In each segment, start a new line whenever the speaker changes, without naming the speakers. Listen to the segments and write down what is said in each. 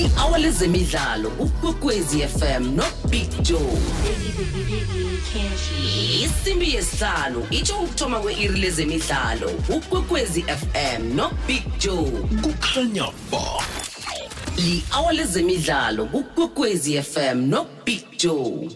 i-hour lezemidlalo ukwekwezi fm nobig joe. Isimbi yesihlanu itsho ukuthoma kwe-iri lezemidlalo ukwekwezi fm nobig joe.
Kukhanya ba.
Li-hour lezemidlalo ukwekwezi fm nobig joe.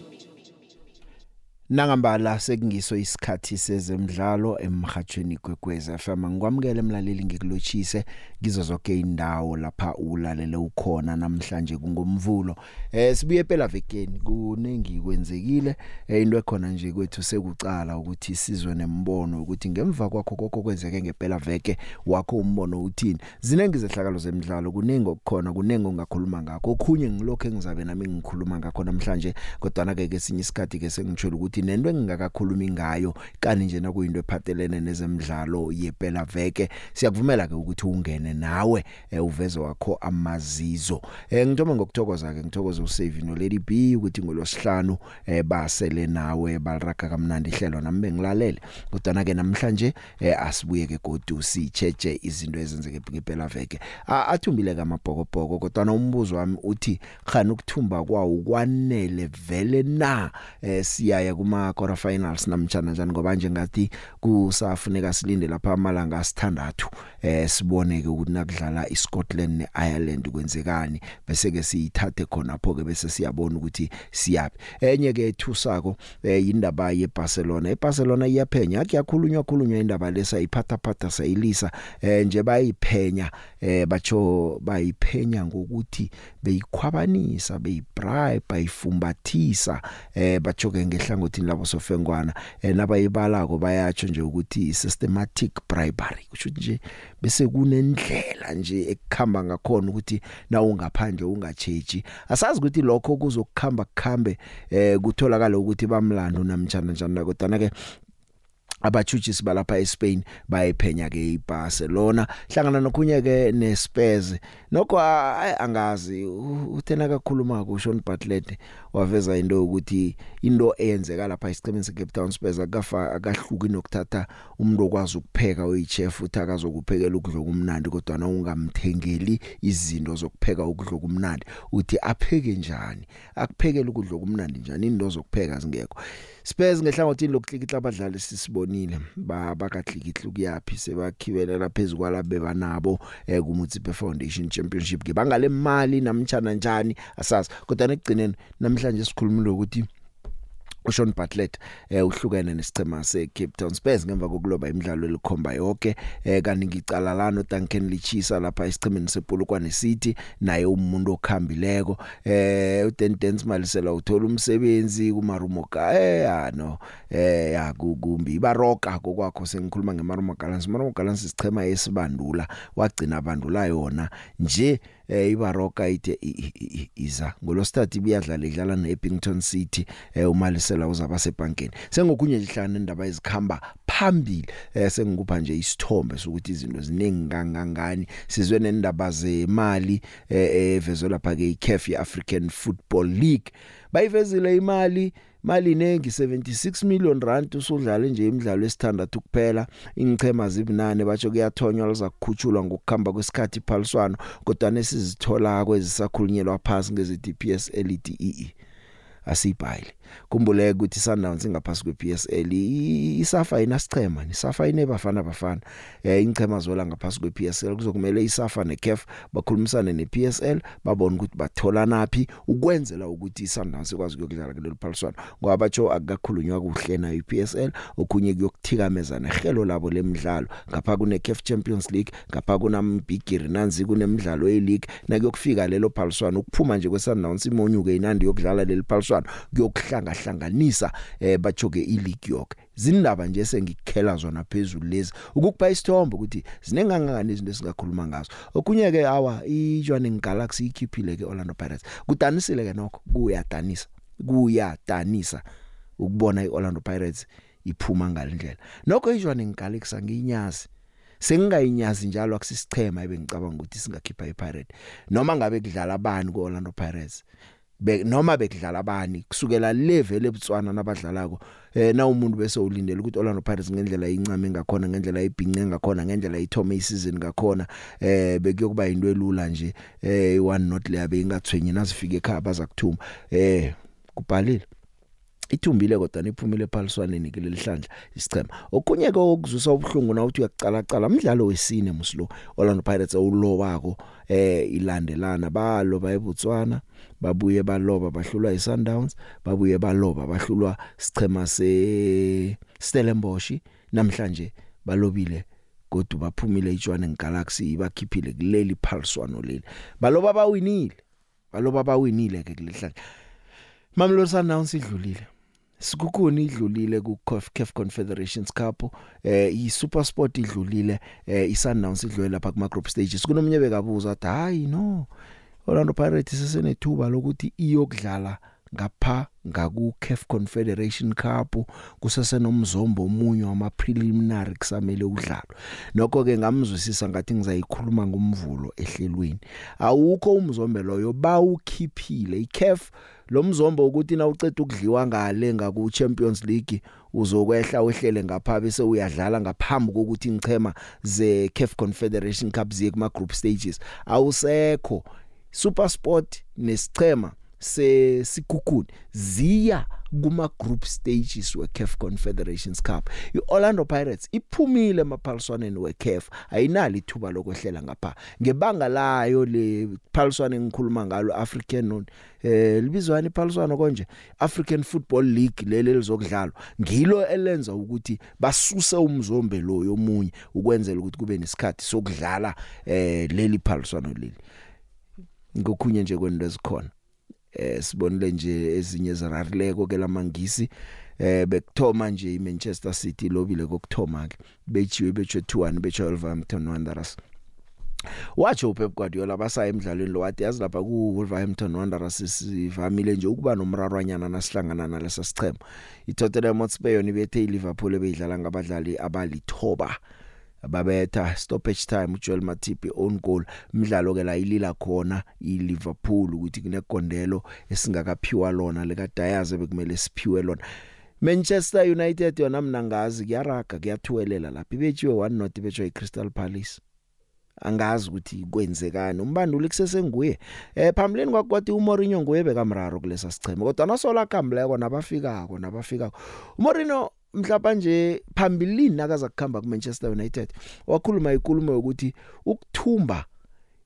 Nangambala sekungiso isikhathi sezemidlalo emhathweni kwekweza FM ngikwamukele emlaleli ngikulochise kizo zonke indawo lapha ulalele ukhona namhlanje kungomvulo. Eh sibuye phela vekeni kuningi kwenzekile. Eh, into ekhona nje kwethu sekucala ukuthi sizwe nembono ukuthi ngemva kwakho kokho kwenzeke ngempela veke wakho umbono uthini. Zinengi zehlakalo zemidlalo kuningi okukhona kuningi ongakhuluma ngakho. Okhunye ngilokho engizabe nami ngikhuluma ngakho namhlanje kodwa na ke kesinye isikhathi ke sengitshela ukuthi nento engingakakhulumi ngayo kani nje nakuyinto ephathelene nezemidlalo yepela veke siyakuvumela ke ukuthi ungene nawe eh, uveze wakho amazizo. Eh ngithoma ngokuthokoza ke ngithokoza usave no Lady B ukuthi ngolosihlanu eh basele nawe baliraga kamnandi ihlelo nami bengilalele. Kodwa ke namhlanje asibuye ke godu sicheche izinto ezenzeke ngempela veke. Athumbile kamabhokobhoko kodwa umbuzo wami uthi khani ukuthumba kwawo kwanele vele na? Siyaya kuma quarter finals namtjana njani? Ngoba nje ngathi kusafuneka silinde lapha amalanga asithandathu eh sibone ke ukuthi nakudlala iScotland neIreland kwenzekani bese ke siyithathe khona pho ke bese siyabona ukuthi siyapi. Enye ke ethusako eh indaba yeBarcelona. eBarcelona iyaphenya yakhe yakhulunywa khulunywa indaba lesa iphatha phatha sayilisa eh nje bayiphenya eh bacho bayiphenya ngokuthi beyikhwabanisa beyibribe bayifumbathisa eh bachoke ngehlangothini labo sofengwana eh nabayibalako bayatsho nje ukuthi systematic bribery kusho nje bese kunendlela nje ekukhamba ngakhona ukuthi na ungaphandle ungacheji asazi ukuthi lokho kuzokukhamba kukhambe eh kutholakala ukuthi bamlando namtjana njani kodwa ke abachuchisi balapha eSpain bayiphenya ke iBarcelona. Hlangana nokhunye ke neSpurs. Nokho ay angazi u- uthena kakhuluma ku Sean Bartlett waveza into ukuthi into eyenzeka lapha esiqhemeni seCape Town Spurs akafa akahluki nokuthatha umuntu okwazi ukupheka oyichef uthi akazokuphekela ukudla kumnandi kodwa na ungamthengeli izinto zokupheka ukudla kumnandi uthi apheke njani? Akuphekela ukudla kumnandi njani? Into zokupheka zingekho. Spurs ngehlangothini lokuklikitla abadlali sisibonile ba bakaklikitla kuyapi sebakhiwelela phezulu kwalabe banabo eh kumutsi Foundation Championship ke bangale mali namtjana njani asazi. Kodwa nekugcineni namhlanje sikhulumile ukuthi uSean Bartlett eh uhlukene nesicema seCape Town Spurs ngemva kokuloba imidlalo elikhomba yonke. Eh kanti ngicala lana uDuncan Lichisa lapha esicemeni sePolokwane City naye umuntu okhambileko. Eh uDendence Malisela uthola umsebenzi kuMarumoka eh ya no eh ya kumbi. Baroka kokwakho sengikhuluma ngeMarumo Gallants Marumo Gallants isicema esibandula wagcina bandula yona nje eh ibaroka ithe iza. Ngolostadi biyadlala idlala neEppington City eh umalisela uzaba sebankeni sengokunye nje hlana indaba ezikhamba phambili eh sengikupha nje isithombe sokuthi izinto ziningi kangangani. Sizwe nendaba zemali eh evezwe lapha ke iCAF yeAfrican Football League. Bayivezile imali mali nengi 76 million rand usudlala nje imidlalo esithandathu kuphela. Ingchema zibunane batsho kuyathonywa liza kukhutshulwa ngokukhamba kwesikhathi phaliswano kodwa nesizithola kwezisakhulunyelwa phansi ngezithi PSL DEE asibhayile kumbuleke ukuthi Sundowns ingaphasi kwePSL I- isafa inasichema isafa inebafana bafana. Eh ingchema zola ngaphasi kwePSL kuzokumele isafa neCAF bakhulumisane nePSL babone ukuthi bathola naphi ukwenzela ukuthi Sundowns ikwazi ukuyodlala kulelo phaliswano. Ngoba batsho akakhulunywa kuhle na iPSL okunye kuyokuthikameza nehelo labo lemidlalo. Ngapha kune CAF Champions League ngapha kunambigiri nanzi kunemidlalo yeLeague. Nakuyokufika lelo phaliswano ukuphuma nje kweSundowns imonyuke inandi yokudlala leli phaliswano. Kuyokuhlanga hlanganisa eh bachoke ileague yonke zindaba nje sengikukhela zona phezulu lezi. Ukukupha isithombe ukuthi zinengangani izinto esingakhuluma ngazo. Okunye ke awa iJohannesburg Galaxy ikhiphile ke Orlando Pirates. Kudanisile ke nokho kuyadanisa kuyadanisa ukubona iOrlando Pirates iphuma ngalendlela nokho iJohannesburg Galaxy ngiyinyazi sengingayinyazi njalo akusisichema ebengicabanga ukuthi singakhipha iPirate. Noma ngabe kudlala abani kuOrlando Pirates. Be noma bekudlala abani kusukela level eButswana nabadlalako eh na umuntu bese ulindele ukuthi Orlando Pirates ngendlela incame ngakhona ngendlela ibhince ngakhona ngendlela ithome isizini ngakhona eh bekuyokuba into elula nje eh one not le yabe ingathwenyi nazifike ekhaya baza kuthuma. Eh kubhalile. Ithumbile kodwa niphumile ephaliswaneni ke lelihlandla isichema okunye ke okuzusa ubhlungu na uthi uyacala cala umdlalo wesine muslo Orlando Pirates awulowako eh ilandelana. Baloba eBotswana babuye baloba bahlulwa iSundowns babuye baloba bahlulwa sichema se Stellenbosch namhlanje balobile kodwa baphumile iJohannesburg Galaxy bakhiphile kuleli phaliswano leli. Baloba bawinile baloba bawinile ke kulehlandla Mamelodi Sundowns idlulile. Sikukuni idlulile ku CAF Confederations Cup eh i SuperSport idlulile eh i Sundowns idlule lapha kuma group stages. Kunomnye bekabuza ukuthi hayi no. Orlando Pirates sesenethuba lokuthi iyokudlala ngapha ngaku CAF Confederation Cup kusase nomzombo omunye wama preliminary kusamele udlalwe. Nokho ke ngamzwisisa ngathi ngizayikhuluma ngomvulo ehlelweni. Awukho umzombe loyo bawukhiphile. iCAF lo mzombo ukuthi na uceda ukudliwa ngale ngaku Champions League uzokwehla wehlele ngapha bese uyadlala ngaphambi kokuthi ngichema ze CAF Confederation Cup ziye kuma group stages. Awusekho. SuperSport nesichema. Sesikukuni ziya kuma group stages we CAF Confederations Cup. iOrlando Pirates iphumile emaphaliswaneni we CAF ayinali ithuba lokwehlela ngapha. Ngebanga layo le phaliswane engikhuluma ngalo African eh libizwana iphaliswano konje? African Football League leli lizokudlalwa ngilo elenza ukuthi basuse umzombe lo yomunye ukwenzela ukuthi kube nesikhathi sokudlala eh leli phaliswano leli. Ngokhunye nje kwento ezikhona. Eh sibonile nje ezinye zirarileko ke lamangisi eh bekuthoma nje iManchester City lobile kokuthoma ke. Bejiwe betshwe 2-1 betshwe Wolverhampton Wanderers. Watsho uPep Guardiola basaya emidlalweni lo wathi yazi lapha ku Wolverhampton Wanderers sivamile nje ukuba nomrarwanyana nasihlangana nalesa sichema iTottenham Hotspur yona ibethe iLiverpool ebeyidlala ngabadlali abalithoba. Babetha stoppage time uJoel Matip own goal. Umdlalo ke la ilila khona iLiverpool ukuthi kunegondelo esingakaphiwa lona leka Diaz bekumele siphiwe lona. Manchester United yona mina ngazi kuyaraga kuyathuwelela lapha. Ibethiwe 1 not ibethiwe iCrystal Palace. Angazi ukuthi kwenzekani. Umbanduli kusesenguye eh phambileni kwakwathi uMourinho nguye bekamraro kulesa sicheme kodwa nasola khambuleko nabafikako nabafikako. uMourinho mhlapa nje phambilini akaza kukhamba kuManchester United wakhuluma ikulumo ukuthi ukuthumba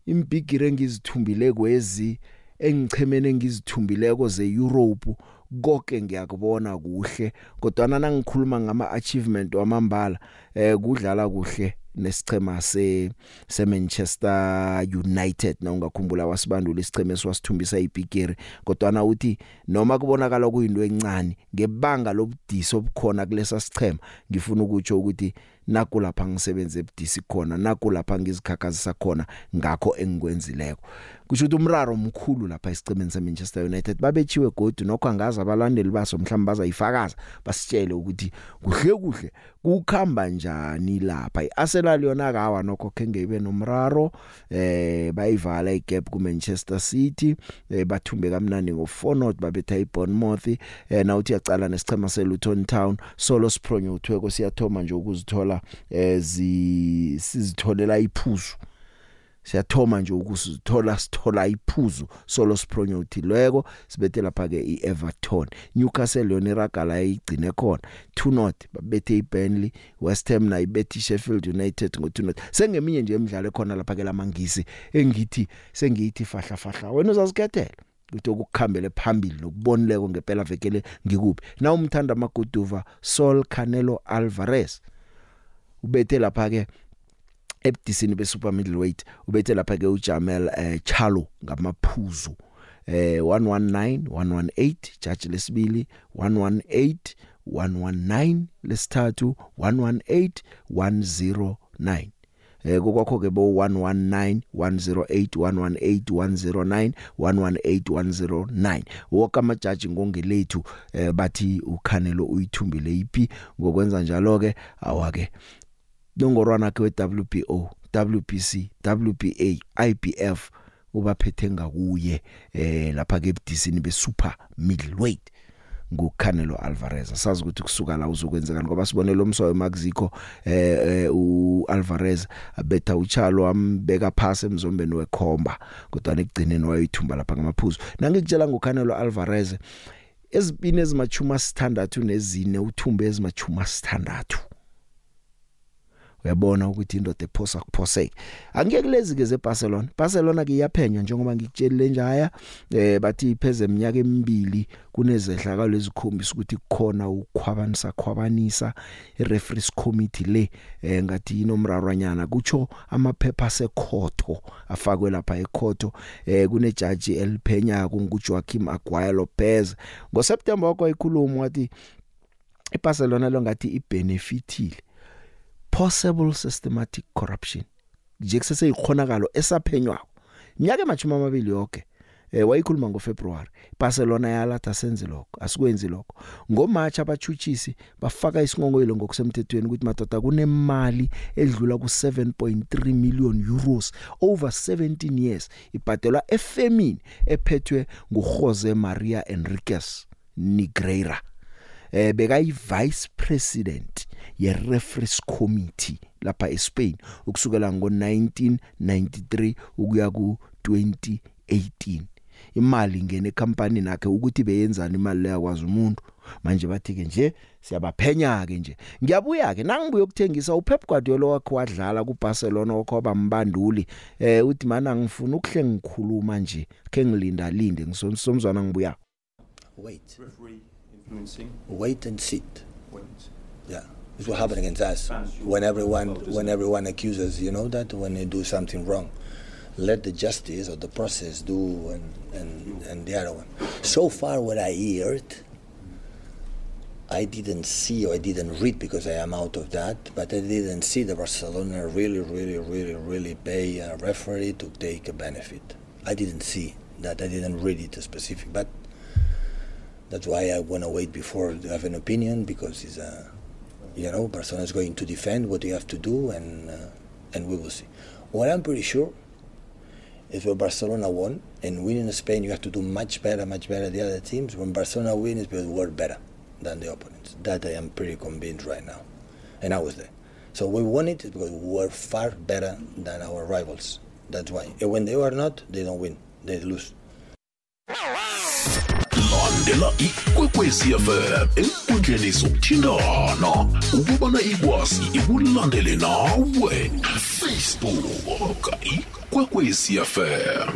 imbigire engizithumbile kwezi engichemene ngizithumbileko zeEurope konke ngiyakubona kuhle. Kodwa nangikhuluma ngama achievement wamambala eh kudlala kuhle. Nesichema se seManchester United na ungakhumbula wasibandula isicheme esiwasithumbisa ibigiri kodwa na uthi noma kubonakala kuyinto encane ngebanga lobudisi obukhona kulesa sichema ngifuna ukutsho ukuthi naku lapha ngisebenze ebudisi khona naku lapha ngizikhakhazisa khona ngakho engikwenzileko. Kusho ukuthi umraro omkhulu lapha esicemeni seManchester United babechiwe godu nokho angazi abalandeli baso mhlawumbe bazayifakaza basitshele ukuthi kuhle kuhle kukhamba njani lapha. iArsenal yona kawa nokho kenge ibe nomraro eh bayivala igap kuManchester City eh, bathumbe kamnandi ngo4 not babetha iBournemouth eh nawuthi yacala nesicema seLuton Town solo Spronyo uthweko siyathoma nje ukuzithola eh zi sizitholela iphuzu. Siyathoma nje ukusithola sithola iphuzu solo Spronyo uthilweko sibethe lapha ke iEverton. Newcastle yona iragala igcine khona. 2 not babethe iBurnley West Ham na ibethi Sheffield United ngo2 not sengeminye nje emidlalo ekhona lapha ke lamangisi engithi sengiyithi fahla fahla wena uzazikhethela ukuthi ukukhambele phambili nokubonileko ngempela vekele ngikuphi? Na umthanda maguduva Saul Canelo Alvarez ubethe lapha ke ebudisini be super middleweight ubethe lapha ke uJamel eh, Chalo ngamaphuzu eh 119 118 judge lesibili 118 119 lesithathu 118 109 eh kokwakho ke bo 119 108 118 109 118 109 wonke amajaji ngongelethu eh bathi ukhanelo uyithumbile ipi ngokwenza njalo ke awake nongorwana ke weWBO WBC WBA IBF ubaphethe ngakuye eh lapha ke ebudisini be super middleweight nguCanelo Alvarez. Asazi ukuthi kusuka la uzokwenzekani ngoba sibonele umswayo Mexico eh uAlvarez abetha uchalo ambeka phasi emzombeni wekhomba kodwa nekugcineni wayithumba lapha ngamaphuzu. Nangikutshela ngoCanelo Alvarez ezipini ezimachuma sithandathu nezine uthumbe ezimachuma sithandathu uyabona ukuthi indoda ephosa kuphoseke angeke kulezi ke zeBarcelona. Barcelona ke iyaphenya njengoba ngikutshelile nje haya eh bathi ipheze eminyaka emibili kunezehlakalo ezikhombisa ukuthi kukhona ukukhwabanisa khwabanisa ireferees committee le eh ngathi inomrarwanyana kutsho amaphepha asekhotho afakwe lapha ekhotho eh kune judge eliphenya kunguJoaquim Aguirre Lopez. ngoSeptember kwayikhuluma wathi iBarcelona lo ngathi ibenefitile possible systematic corruption. Nje kusese ikhonakalo esaphenywako. Iminyaka emachuma amabili yonke eh wayikhuluma ngoFebruary Barcelona yalatha senze lokho asikwenzi lokho. ngoMarch abachuchisi bafaka isingongoyilo ngokusemthethweni ukuthi madoda kunemali edlula ku 7.3 million euros over 17 years. Ibhadelwa efemini ephethwe nguJose Maria Enriquez Negreira. Eh bekayi vice president ye referees committee lapha eSpain ukusukela ngo1993 ukuya ku 2018 imali ingene ecompany nakhe ukuthi beyenzani imali leya kwazi umuntu manje bathi ke nje siyabaphenya ke nje ngiyabuya ke nangibuye ukuthengisa uPep Guardiola wakhe wadlala kuBarcelona wakhoba mbanduli eh uthi mana ngifuna ukuhle ngikhuluma nje ke ngilinda linde ngisomzwana ngibuya
Wait.
referee influencing.
Wait and sit.
Wait.
Yeah. It's what happened against us. When everyone when everyone accuses, you know that when they do something wrong. Let the justice or the process do and, and, and the other one. So far what I heard I didn't see or I didn't read because I am out of that, but I didn't see the Barcelona really, really, really, really pay a referee to take a benefit. I didn't see that. I didn't read it specific, but that's why I want to wait before to have an opinion because it's a, you know, Barcelona is going to defend what you have to do, and uh, and we will see. What I'm pretty sure is when Barcelona won and win in Spain, you have to do much better, much better the other teams. When Barcelona win, is because we're better than the opponents. That I am pretty convinced right now, and I was there. So we won it because we were far better than our rivals. That's why. And when they were not, they don't win. They lose.
Landela ikwekwezi fm enkundleni zokuthintana ukubana ikwazi ikulandele nawe. Facebook ikwekwezi fm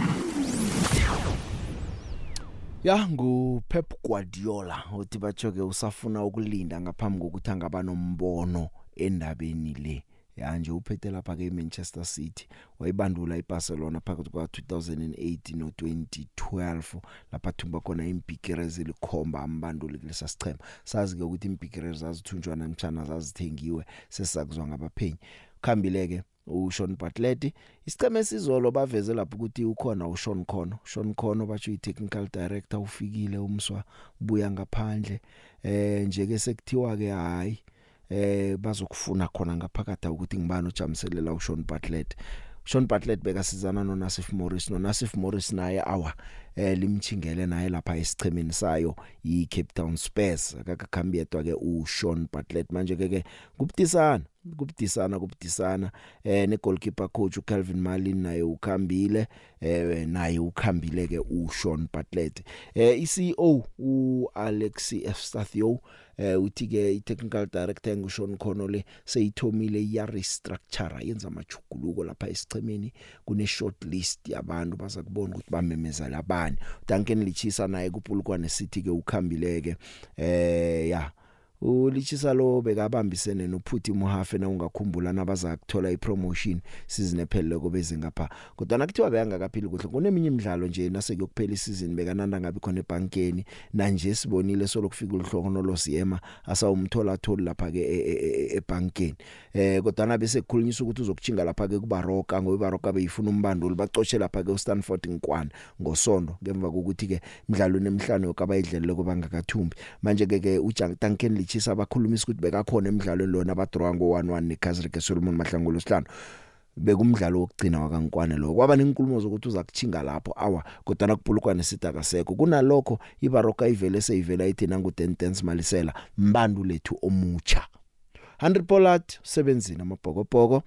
Ya ngu Pep Guardiola uthi bachoke usafuna ukulinda ngaphambi kokuthi angaba nombono endabeni le. Ya nje uphethe lapha ke Manchester City wayibandula iBarcelona phakathi kwa 2008 no 2012 lapha thumba khona imbigiri ezilikhomba ambanduli kulesa sichema sazi ke ukuthi imbigiri zazithunjwa namtjana zazithengiwe sesakuzwa ngabaphenyi. Khambileke uSean Bartlett isiceme esizolo baveze lapho ukuthi ukhona uSean Khono Sean Khono batsho i-technical director ufikile umswa buya ngaphandle. Eh nje ke sekuthiwa ke hayi eh bazokufuna khona ngaphakathi ukuthi ngibani ujamiselela uSean Bartlett. Sean Bartlett bekasizana noNasif Morris noNasif Morris naye awa eh limchingele naye lapha esichemeni sayo iCape Town Spurs akakhambi yedwa ke uSean Bartlett. Manje ke ke kubudisana kubudisana kubudisana. Eh ne goalkeeper coach uCalvin Marlin naye ukhambile eh naye ukhambile ke uSean Bartlett. Eh iCEO uAlexi F Stathio eh uthi ke i-technical director nguSean Khonole seyithomile ya restructure yenza amajuguluko lapha esichemeni kune short list yabantu baza kubona ukuthi bamemeza labani Duncan Lichisa naye kupulukwane City ke ukhambileke. Eh ya. Ulichisa lo bekabambisene nophuthi Mohafe na ungakhumbula nabaza kuthola ipromotion season ephelele kobeze ngapha. Kodwa nakuthiwa beyangakaphili kuhle kuneminye imidlalo nje nase kuyokuphela isizini bekananda ngabi khona ebankeni manje sibonile solokufika uhloko nolosiyema asawumthola tholi lapha ke ebankeni eh kodwa nabe sekukhulunyiswa ukuthi uzokuchinga lapha ke kubaroka ngoba ibaroka beyifuna umbanduli bacoshe lapha ke uStanford Nkwana ngosondo. Ngemva kokuthi ke imidlalo nemhlanje yokabayidlelele kubangakathumbi manje ke ke uJuncan Lichisa abakhulumisa ukuthi bekakhona emidlalweni lona abadraw ngo 1-1 neKaizer Solomon Mahlangu losihlanu bekumdlalo wokugcina wakankwane lo kwaba nenkulumo zokuthi uza kuchinga lapho awa kodwa nakubhulukwane sidaka seko. Kunalokho ibaroka ivele seyivela ithi nangu Tentens Malisela mbandu lethu omucha 100 Pollard sebenzini amabhokobhoko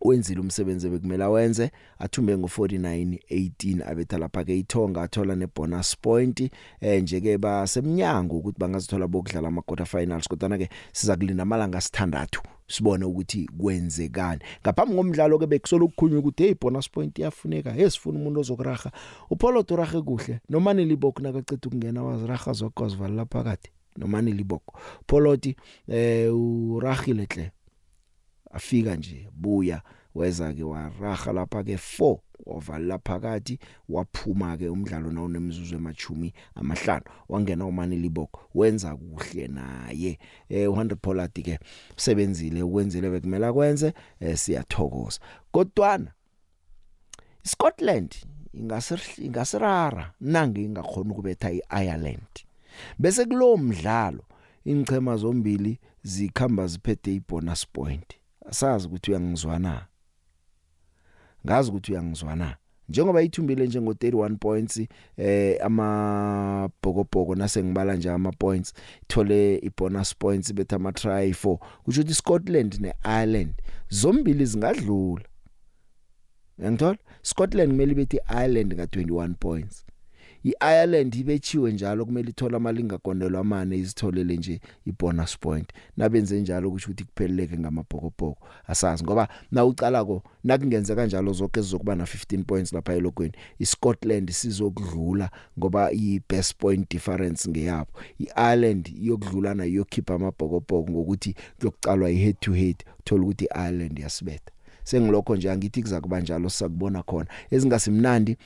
wenzile umsebenzi bekumela wenze athumbe ngo49 18 abetha lapha ke ithonga athola nebonus point. Eh nje ke basemnyango ukuthi bangazithola bokudlala ama quarter finals kodwa ke siza kulinda amalanga sithandathu sibone ukuthi kwenzekani. Ngaphambi ngomdlalo ke bekusolo ukukhulunywa ukuthi hey bonus point iyafuneka hey sifuna umuntu ozokuraga. uPaulo Toraje kuhle nomani libok nakaceda ukungena waziraga zokozvala lapha kade nomani libok Poloti eh uragile hle afika nje buya weza ke waraga lapha ke 4 wavala phakathi waphuma ke umdlalo nawo nemzuzu emachumi amahlanu. Wangena uMani Liboko wenza kuhle naye. Eh 100 Pollard ke usebenzile ukwenzile bekumela kwenze eh, siyathokoza. Kodwana Scotland ingasirara nange ingakhona ukubetha iIreland. Bese kulo mdlalo ingchema zombili zikhamba ziphethe ibonus point. Asazi ukuthi uyangizwana ngazi ukuthi uyangizwana njengoba ithumbile njengo 31 points eh amabhokobhoko nasengibala nje ama points ithole ibonus points betha ama try 4 kusho ukuthi Scotland neIreland zombili zingadlula. Ngiyangithola Scotland kumele bethi Ireland nga 21 points. iIreland ibechiwe njalo kumele ithola amalinga gondelwa amane izitholele nje ibonus point. Nabenze njalo kusho ukuthi kupheleleke ngamabhokobhoko. Asazi ngoba na ucala ko nakungenza kanjalo zonke zizokuba na 15 points lapha elokweni iScotland sizokudlula ngoba ibest point difference ngeyabo. iIreland iyokudlula na iyokhipha amabhokobhoko ngokuthi kuyokucalwa ihead to head uthola ukuthi iIreland yasibetha sengilokho nje angithi kuzakuba njalo sakubona khona. Ezingasimnandi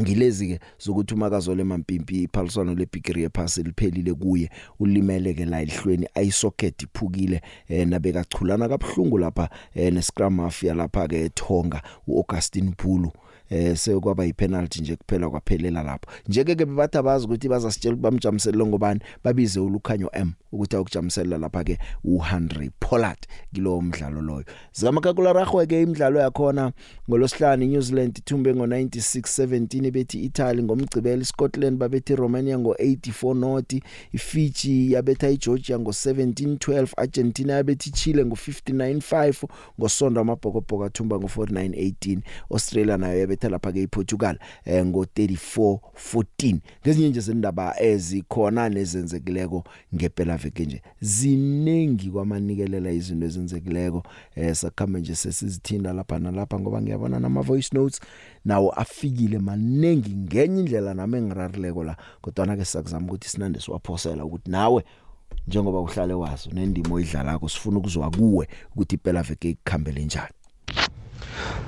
ngilezi ke zokuthi umakazole mampimpi iphaliswano lebigiri yephasi liphelile kuye ulimeleke la elihlweni ayisocket iphukile eh, nabeka chulana kabhlungu lapha eh, nescrum mafia lapha ke ethonga uAugustine Phulu eh sekwaba yipenalty nje kuphela kwaphelela lapho. Njeke ke bathi abazi ukuthi bazasitshela ukuthi bamjamisela ngobani babize ulukhanyo M ukuthi awukujamisela lapha ke u100 Pollard kilo mdlalo loyo. Zikamakakula ragwe ke imidlalo yakhona ngolosihlanu New Zealand ithumbe ngo96 17 bethi Italy ngomgcibelo Scotland babethi Romania ngo84 not iFiji yabetha iGeorgia ngo17 12 Argentina yabethi Chile ngo59 5 ngosonto amabhokobhoko athumba ngo49 18 Australia nayo yabetha lapha ke iPortugal eh, ngo34 14 ngezinye nje zendaba ezikhona nezenzekileko ngempela veke nje. Zinengi kwamanikelela izinto ezenzekileko eh sakhamba nje sesizithinda lapha nalapha ngoba ngiyabona nama voice notes nawo afikile manengi ngenye indlela nami engirarileko la. Kodwa na ke sakuzama ukuthi sinande siwaphosela ukuthi nawe njengoba uhlale wazo nendimo oyidlalako sifuna ukuzwa kuwe ukuthi impela veke ikhambele njani.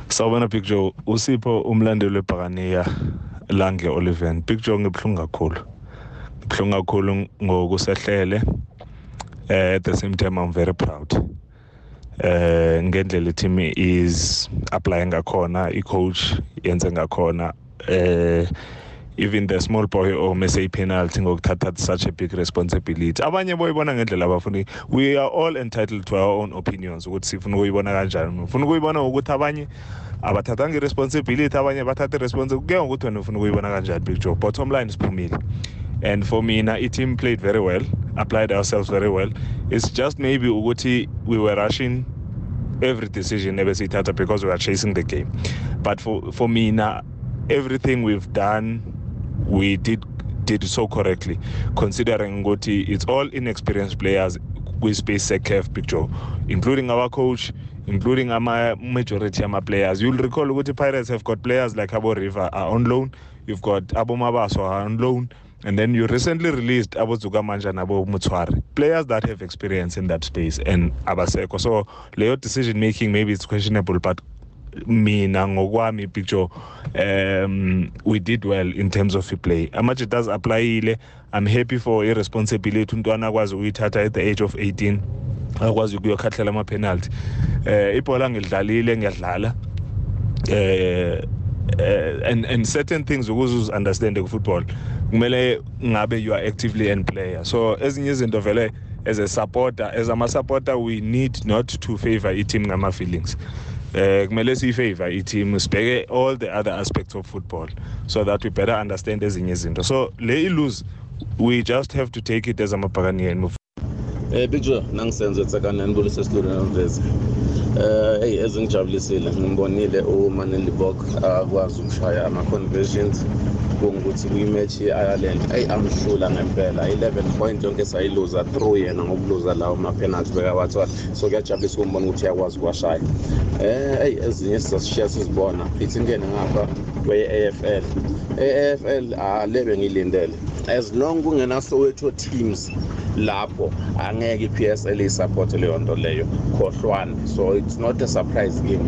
Sawubona Big Joe. Usipho umlandeli webhakaniya lange Oliven Big Joe ngibhlungu kakhulu. Ngibhlungu kakhulu ngokusehlele eh at the same time I'm very proud. Eh ngendlela i-team is applying ngakhona i-coach yenze ngakhona eh even the small boy omese i-penalty ngokuthatha such a big responsibility. Abanye boyibona ngendlela abafuni we are all entitled to our own opinions ukuthi sifuna ukuyibona kanjani. Ufuna ukuyibona ukuthi abanye abathathanga i-responsibility abanye bathatha i-responsibility kuye ngokuthi wena ufuna ukuyibona kanjani big joe. Bottom line siphumile. And for mina i-team played very well applied ourselves very well. It's just maybe ukuthi we were rushing every decision ebesiyithatha because we are chasing the game. But for, for mina everything we've done we did did so correctly considering ukuthi it's all inexperienced players kwi-space secaf picture including our coach including ama majority ama players. You'll recall ukuthi pirates have got players like abo river are on loan you've got abo mabaso are on loan and then you recently released abo Zukamanja nabo Mutwari players that have experience in that space and abaseko so leyo decision making maybe it's questionable but mina ngokwami picture um we did well in terms of play. Amaje does applyile. I'm happy for irresponsibility. Untwana akwazi ukuyithatha at the age of 18 akwazi ukuyokhahlela ama penalty eh ibhola ngidlalile ngiyadlala. Eh and and certain things ukuze understand ku football kumele ngabe you are actively an player. So ezinye izinto vele as a supporter as ama supporter we need not to favor i team ngama feelings eh kumele siyifavor i-team sibheke all the other aspects of football so that we better understand ezinye izinto so le ilose we just have to take it as amabhakaniya and move
Eh Big Joe nangisenze tsakanani ngibulise studio namvezi. Eh hey ezingijabulisile ngimbonile uManeli Bok akwazi ukushaya ama conversions kungukuthi kwimatch ye-Ireland. Ayi amhlula ngempela. 11 point yonke sayiluza through yena ngokuluza lawo ma penalty bekawathola so kuyajabulisa ukumbona ukuthi uyakwazi ukuwashaya. Eh hey ezinye sizasishiya sizibona. Ithi ingene ngapha kweye-AFL e-AFL alebe ngilindele as long kungena Soweto teams lapho angeke i-PSL isupport leyo nto leyo. Khohlwana so it's not a surprise game.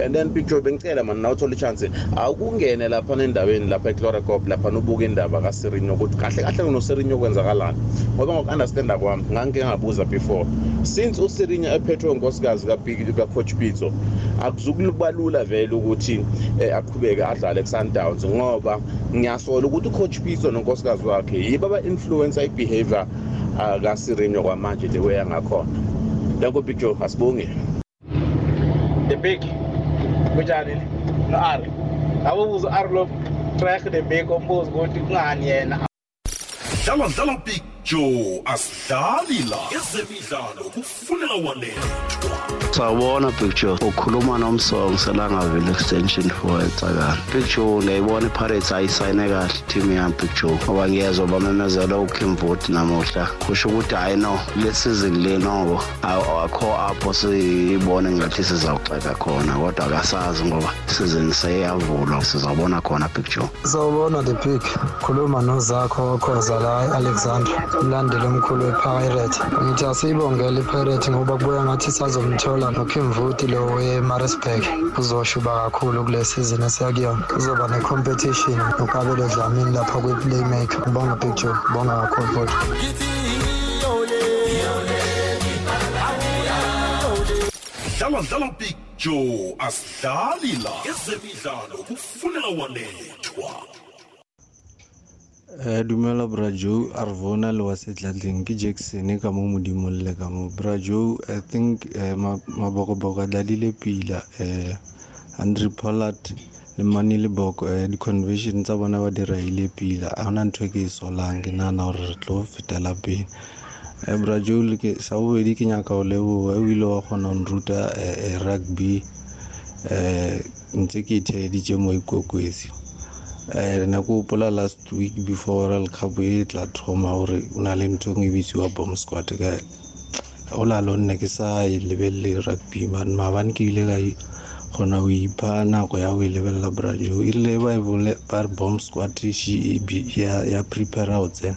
And then picture bengicela mani nawuthola i-chance akungene lapha endaweni lapha ecloracop lapha nobuka indaba kaserinyo ukuthi kahle kahle unoserinyo kwenzakalani. Ngoba ngoku-understanda kwami ngangike ngabuza before. Since userinyo ephethwe unkosikazi kacoach pitso akuzukuba lula vele ukuthi eh, aqhubeke adlale ku-sundowns ngoba ngiyasola ukuthi ucoach pitso nonkosikazi wakhe yibo aba-influencer i-behavior uh, kasirinyo kwamanje le way angakhona danko big joe asibonge
the big kunjani no ari abubuza ari lo track the big ombuzo ukuthi kungani yena.
Dlala dlala big joe asidlali la ezemidlalo kufunela walethwa
sawubona big joe. Ukhuluma nomsong selangaville extension for etsakani big joe ngiyayibona ipirates ayisayine kahle team yami big joe ngoba ngiyezwa bamemezela ukimvoti namuhla. Kusho ukuthi hayi no le season le nobo akho apho siyibone ngathi sizawuxeka khona kodwa akasazi ngoba season seyavulwa sizawubona khona big joe.
Sawubona the pig khuluma nozakho okhoza la alexander. Umlandeli omkhulu wepirate ngithi asiyibongele ipirate ngoba kubuya ngathi sazomthola nokimvuti lo wemarisburg uzoshuba kakhulu kule season esiyakuyona kuzoba ne-competition nokabelo dlamini lapha kwi-playmaker. Ngibonga joe ngibonga kakhulu futhi.
Dlala dlala big joe asidlali la. Ezemidlalo kufunela walethwa
Eh dumela Brajo Arvona le wa setlatleng ke Jackson ka mo modimo le ka mo Brajo I think eh mabokoboko a dladile pila eh Andre Pollard le Manile Boko eh di convention tsa bona ba dira ile pila. A hona ntho e ke e solang ke nana hore re tlo fetela pele. Brajo le ke sa bobedi ke nyaka o leboha. O ile wa kgona nruta eh rugby eh ntse ke itheditse mo ikokwesi eh na ko pola last week before world cup e tla thoma gore o na le ntho e bitsiwa bomb squad ka o la lo nne ke sa e lebelele rugby man maabane ke ile ka kgona go ipha nako ya go e lebelela brazil. E rile ba re bomb squad ya prepare go tsena.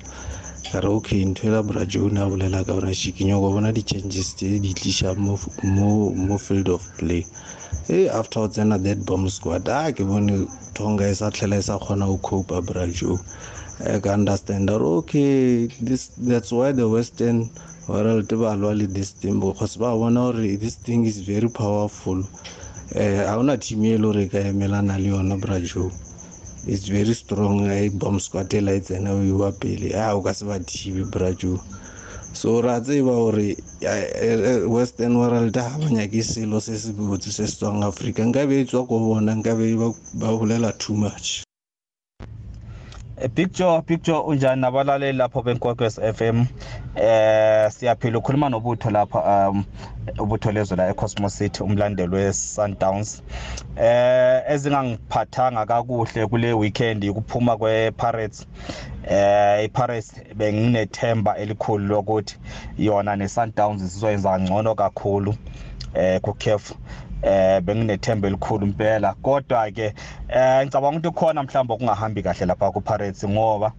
Ka re okay ntho ela brazil o ne a bolela ka bona shikinyo go bona di-changes tse di tliša mo field of play. E after o tsena that bomb squad a ke bone tonga e sa tlhela e sa kgona go copa brazil. I can understand that okay this that's why the western world ba lwa le this team because ba bona gore this thing is very powerful. Eh ha ona team e le gore ka emelana le yona brazil. It's very strong e bomb squad e la e tsena o iwa pele. A o ka se ba thibe brazil. So ra tseba gore western world ga ba nyake selo se se botse se se tswang africa nkabe e tswa ko bona nkabe ba bolela too much.
Picture picture unjani nabalaleli lapho benkwekwez FM eh siyaphila ukhuluma nobutho lapha um ubutho lezwe la eCosmos City umlandeli weSundowns. Eh ezingangiphathanga kakuhle kule weekend ukuphuma kwePirates. Eh iPirates benginethemba elikhulu lokuthi yona neSundowns sizoyenza ngcono kakhulu eh kuCAF eh benginethemba elikhulu impela. Kodwa ke eh ngicabanga ukuthi khona mhlawumbe okungahambi kahle lapha ku Pirates ngoba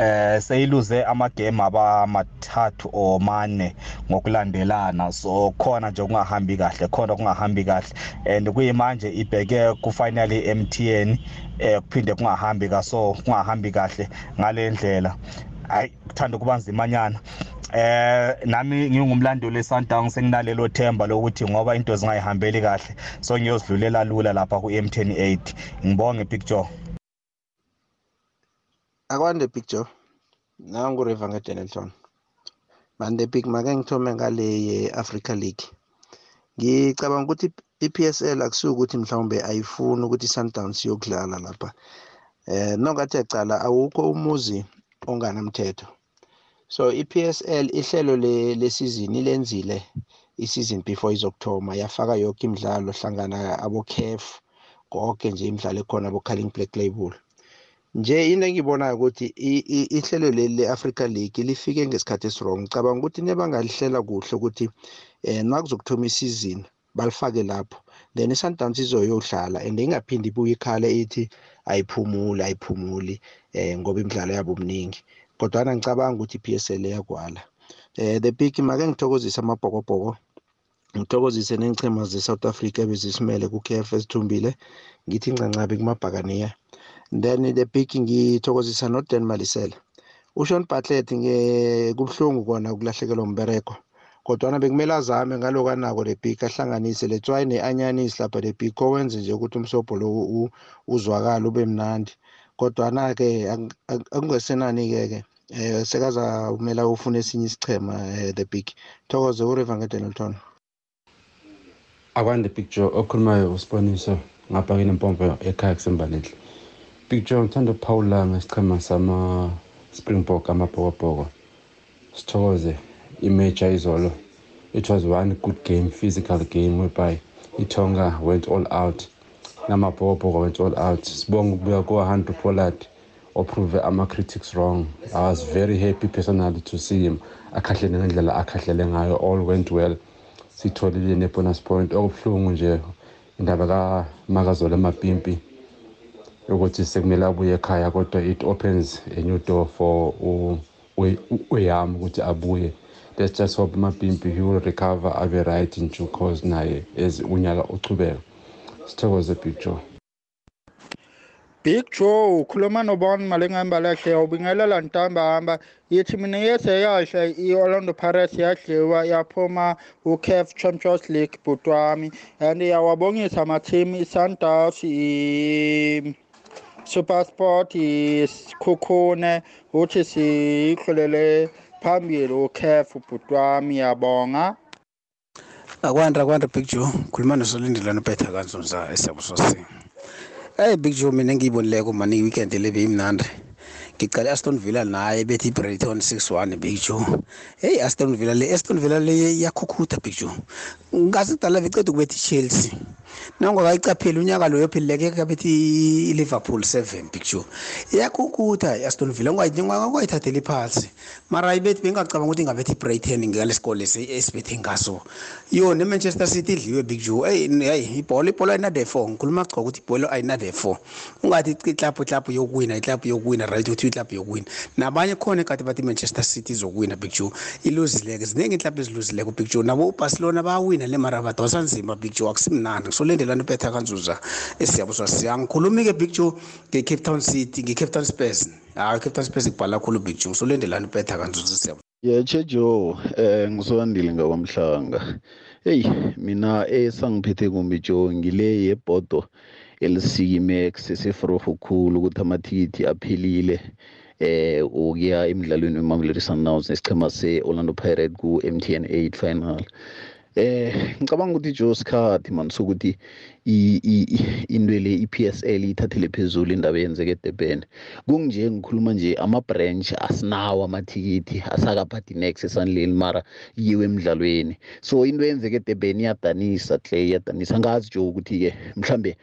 eh seyiluze ama game aba mathathu o mane ngokulandelana. So khona nje kungahambi kahle khona kungahambi kahle. And kuyimanje ibheke ku finally MTN eh kuphinde kungahambi kaso kungahambi kahle ngalendlela ayi kuthanda kuba nzimanyana eh nami ngingumlandeli weSundowns senginalelo themba lokuthi ngoba into zingayihambeli kahle so ngiyozidlulela lula lapha ku M10 8 ngibonge picture
akwande picture nangu River ngeDenelton. Man the big make ngithome ngale ye Africa League. Ngicabanga ukuthi i-PSL akusuke ukuthi mhlawumbe ayifuni ukuthi i-Sundowns iyokudlala lapha. Eh nongathi yacala awukho umuzi onganamthetho. So i-PSL ihlelo lesizini lenzile isizini before izokuthoma yafaka yonke imidlalo hlangana abo-CAF konke nje imidlalo ekhona abo-Carling Black Label. Nje into engiyibonayo ukuthi ihlelo leli le-Africa League lifike ngesikhathi esirong ngicabanga ukuthi nebangalihlela kuhle ukuthi um nakuzokuthoma isizini balifake lapho. Then i-Sundowns izoyodlala and ingaphindi ibuye ikhale ithi ayiphumuli ayiphumuli um ngoba imidlalo yabo omningi kodwana ngicabanga ukuthi i-PSL iyagwala. Um the big make ngithokozise amabhokobhoko ngithokozise ney'nchema ze-south africa ebezisimele ku-kf ezithumbile ngithi ncancabi kumabhakaniya. Then the big ngithokozisa nodan malisela ushon bartlet kubuhlungu kona ukulahlekelwa umbereko kodwana bekumele azame ngaloko anako le big ahlanganise le tswayi ne-anyanisi lapha le big owenze nje ukuthi umsobho lo uzwakale ube mnandi. Kodwana-ke akungesenani-ke ke um sekazamela ufuna esinye isichema um the big. Thokoze uriver ngedenelton
akwande big joe okhulumayo usiboniso ngapha kinempompo ekhaya kusembalenhle big joe ngithanda ukuphawula ngesichema sama-springbok amabhokobhoko. Sithokoze imajor izolo. It was one good game physical game whereby itonga went all out. Namabhokobhoko went all out sibonga ukubuya ko-handre pollard oprove ama-critics wrong. I was very happy personally to see him akhahlele ngendlela akhahlele ngayo. All went well. Sitholile ne-bonus point. Okubuhlungu nje indaba kamakazola amapimpi ukuthi sekumele abuye ekhaya kodwa it opens a new door for uyam ukuthi abuye. Let's just hope amapimpi he will recover abe right in due course naye as unyaka uchubeka. Sithokoze big joe
Big Joe ukhuluma nobani malengihamba lahle ubingelela ntambama yithi mina yese yasha i-Orlando Pirates yadliwa yaphuma u-CAF Champions League bhuti wami and yawabongisa ama-team i-Sundowns i-Supersport isikhukhune uthi sikhulele phambili u-CAF bhuti wami yabonga.
Akwanda akwanda big joe. Khuluma nosolindelana upetha kanzunza esiyabusosini hey big joe mina engiyibonileko mani i-weekend le beyimnandi. Ngicale aston villa naye bethi i-brighton 6-1 big joe. Heyi aston villa le aston villa le iyakhukhutha big joe. Ngazi kudala veceda ukubetha i-chelsea nangakayicapheli unyaka loyo phelileke kabethi i-liverpool 7 big joe iyakhukhutha i-aston villa ungayithatheli phansi mara ibethi bengingacabanga ukuthi ingabethi i-brighton ngalesikole esibethe ngaso. Yo ne-manchester city idliwe big joe eyi ibhola ibhola ayinade-four ngikhuluma cha ukuthi ibhola ayinade-four ungathi iklaphu iklaphu yokuwina iklaphu yokuwina right ukuthi iklaphu yokuwina. Nabanye khona kade bathi i-manchester city izokuwina big joe iluzileke ziningi iklaphu eziluzileko big joe nabo ubarcelona bayawina le mara badosa nzima big joe akusimnandi. Ngisolendelana upetha kanzuza esiyabuswa siyangikhulumi-ke big joe nge-cape town city nge-cape town spurs. Hayi cape town spurs kubhala kakhulu big joe. Ngisolendelana upetha kanzuza siyabu
yeche joe eh ngisondile ngakwamhlanga. Heyi mina esangiphethe kumbi joe ngile yebhodo elisikimex sesefroho khulu ukuthi amathikithi aphelile. Eh ukuya emidlalweni wemamelodi sundowns nesichema se-orlando pirate ku-mtn 8 final. Eh ngicabanga ukuthi Joe Skhathi man sokuthi into le i-PSL ithathele phezulu indaba yenzeke eDurban. Kunje ngikhuluma nje ama branch asinawo amathikithi asakaphathi next esanleli mara yiwe emidlalweni. So into yenzeke eDurban iyadanisa hle iyadanisa. Ngazi Joe ukuthi ke mhlambe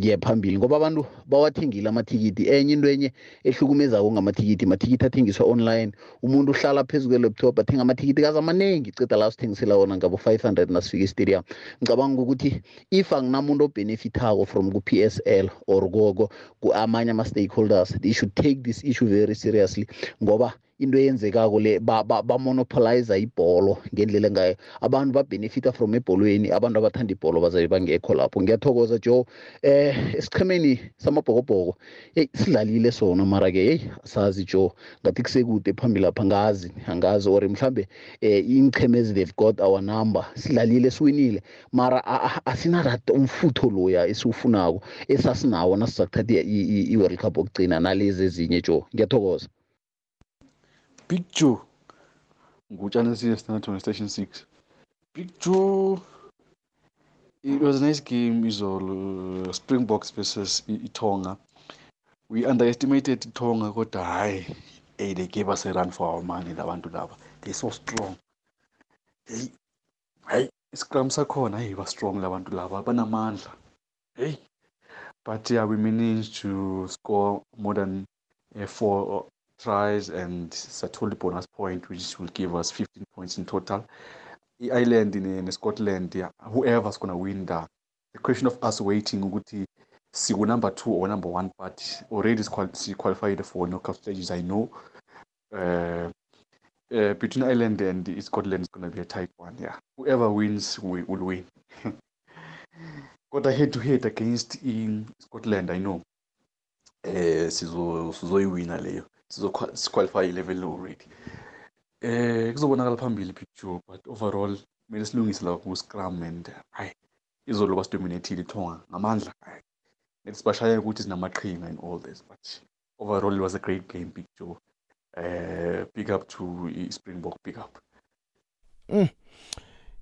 kuye phambili ngoba abantu bawathengile amathikithi. Enye into enye ehlukumezako ngamathikithi mathikithi athengiswa online. Umuntu uhlala phezu kwe-laptop athenga amathikithi kazi amaningi ceda la sithengisela wona ngabo 500 nasifika estadium. Ngicabanga ukuthi if anginamuntu obenefithako from ku-PSL or koko ku-amanye ama-stakeholders they should take this issue very seriously ngoba into eyenzekako le bamonopolize ibholo ngendlela engayo. Abantu babenefita from ebholweni abantu abathanda ibholo bazabe bangekho lapho. Ngiyathokoza joe. Eh esichemeni samabhokobhoko eyi sidlalile sona mara-ke yeyi asazi joe ngathi kusekude phambili lapha angazi angazi or mhlambe eh iinchemezi they've got our number sidlalile siwinile. Mara asinarat umfutho loya esiwufunako esasinawo nasizakuthatha i-world cup okugcina nalezi ezinye joe. Ngiyathokoza.
Big Joe ngutshana siye standard station 6 Big Joe it was a nice game izolo Springboks versus iTonga. We underestimated iTonga kodwa hayi hey they gave us a run for our money labantu laba. They so strong. Hey hayi iscrum sakhona hey ba strong labantu laba banamandla hey but yeah we managed to score more than uh, four tries and sathola bonus point which will give us 15 points in total. i-Ireland ne- ne-Scotland whoever's gonna win that. The question of us waiting ukuthi siku number two or number one but already si-qualified for knockout stages I know. Uh, uh, between Ireland and Scotland is gonna be a tight one yeah whoever wins will, will win. Kodwa head to head against in Scotland I know. Eh sizo sizoyiwina leyo. Sizoqualify level already. Eh kuzobonakala phambili picture but overall kumele silungise la ku scrum and hayi izolo basidominated ithonga ngamandla hayi lethi sibashaya ukuthi sinamaqhinga and all this but overall it was a great game picture. Eh big up to i- Springbok big up.
Mm.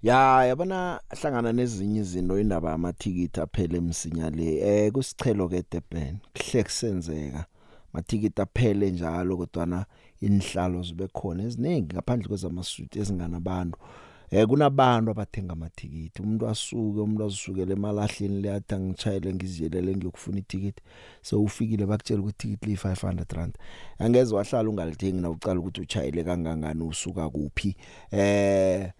Ya yabona hlangana nezinye izinto indaba yamathikithi aphele emsinya le. Eh kusichelo ke Durban kuhle kusenzeka. Mathikithi aphele njalo kodwa inhlalo zibe khona eziningi ngaphandle kwezamasuti ezinganabantu. Eh kunabantu abathenga amathikithi. Umuntu asuke umuntu azisukele emalahleni leyathi angitshayele ngiziyelele ngiyokufuna ithikithi. So ufikile bakutshela ukuthi ithikithi li 500 rand. Angeze wahlala ungalithengi na ucala ukuthi uchayele kangangani usuka kuphi. Eh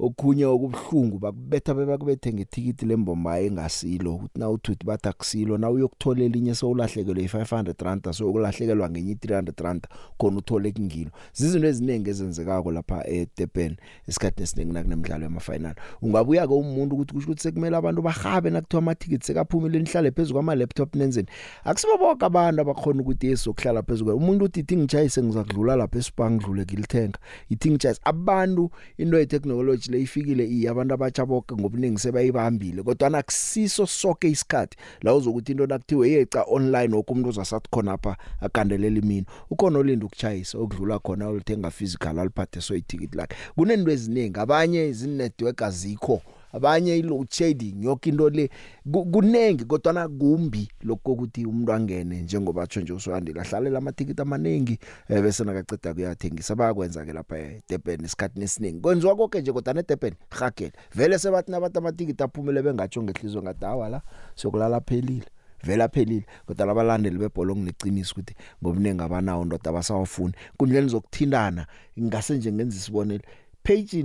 okhunye okubhlungu bakubetha bebakubethe ngethikiti lembomba engasilo. Ukuthi na uthuthi bathi akusilo na uyokuthola elinye sowulahlekelwe i500 rand so ukulahlekelwa ngenye 300 rand khona uthole kingilo zizinto eziningi ezenzekako lapha eDurban esikhathi esiningi nakunemidlalo yama-final. Ungabuya ke umuntu ukuthi kusho ukuthi sekumele abantu bahabe nakuthiwa amathikithi sekaphumile nihlale phezulu kwama-laptop nenzeni akusibo bonke abantu abakhona ukuthi yesokuhlala phezulu umuntu uthi ithi ngitshayise ngizakudlula lapha espa ngidlule ngilithenga. Ithi ngitshayise abantu into ye-technology le ifikile iya abantu abatsha bonke ngobuningi sebayibambile kodwa nakusiso sonke isikhathi la uzokuthi into nakuthiwe yeca online woke umuntu uzasathi khona apha agandelela imini. Ukhona olinda ukuchayisa okudlula khona olithenga physical aliphathe so ithikithi lakhe. Kunento eziningi abanye izinetwork azikho. Abanye i-load shedding yonke into le ku- kunengi kodwa na kumbi lokho ukuthi umuntu angene njengoba tsho nje uswandile ahlalela amatikiti amaningi eh, bese nakaceda kuyathengisa bayakwenza ke lapha eDurban isikhathi nesiningi kwenziwa konke nje kodwa neDurban hagele vele sebathi nabantu amatikiti aphumele bengatsho ngehlizwe ngadawa la sokulala phelile vele aphelile. Kodwa labalandeli bebhola ngineqiniso ukuthi ngobuningi abanawo ndoda abasawafuni. Kundleni zokuthindana ngase nje ngenza isibonelo. Page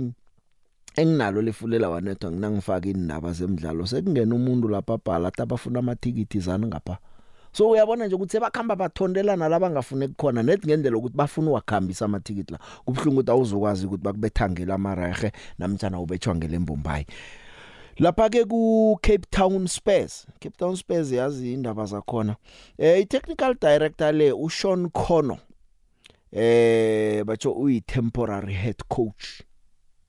enginalo lefulela wanethwa nginangifaka indaba zemidlalo sekungena umuntu lapha bhala athi abafuna amathikithi zana ngapha. So uyabona nje ukuthi sebakhamba bathondelana laba ngafune kukhona nethi ngendlela ukuthi bafuna ukukhambisa amathikithi la kubhlungu ukuthi awuzokwazi ukuthi bakubethangela amarehe namtjana ubetshwa ngelembombayi lapha ke ku Cape Town Spurs Cape Town Spurs yazi indaba zakhona. Eh i technical director le uSean Khono eh batsho uyi temporary head coach.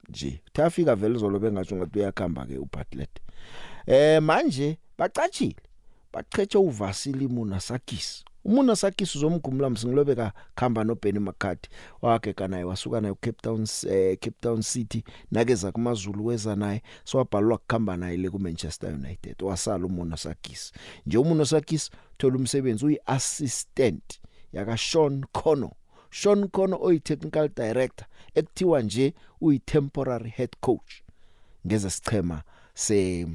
Nje. Uthafika vele zolo bengatsho ngathi uyakhamba ke uButlet eh manje bacatshile. Bacheche uVasili Munasakis. Umunasakis uzomgumula msingilobeka khamba noBenny McCarthy. Wakhe kanaye wasuka naye uCape Town eh, Cape Town City nakeza kumaZulu weza naye. So wabhalwa kukhamba naye le kuManchester United. Wasala umunasakis. Nje umunasakis thola umsebenzi uyi assistant yaka Sean Khono Sean Khono oyi technical director ekuthiwa nje uyi temporary head coach ngeze sichema se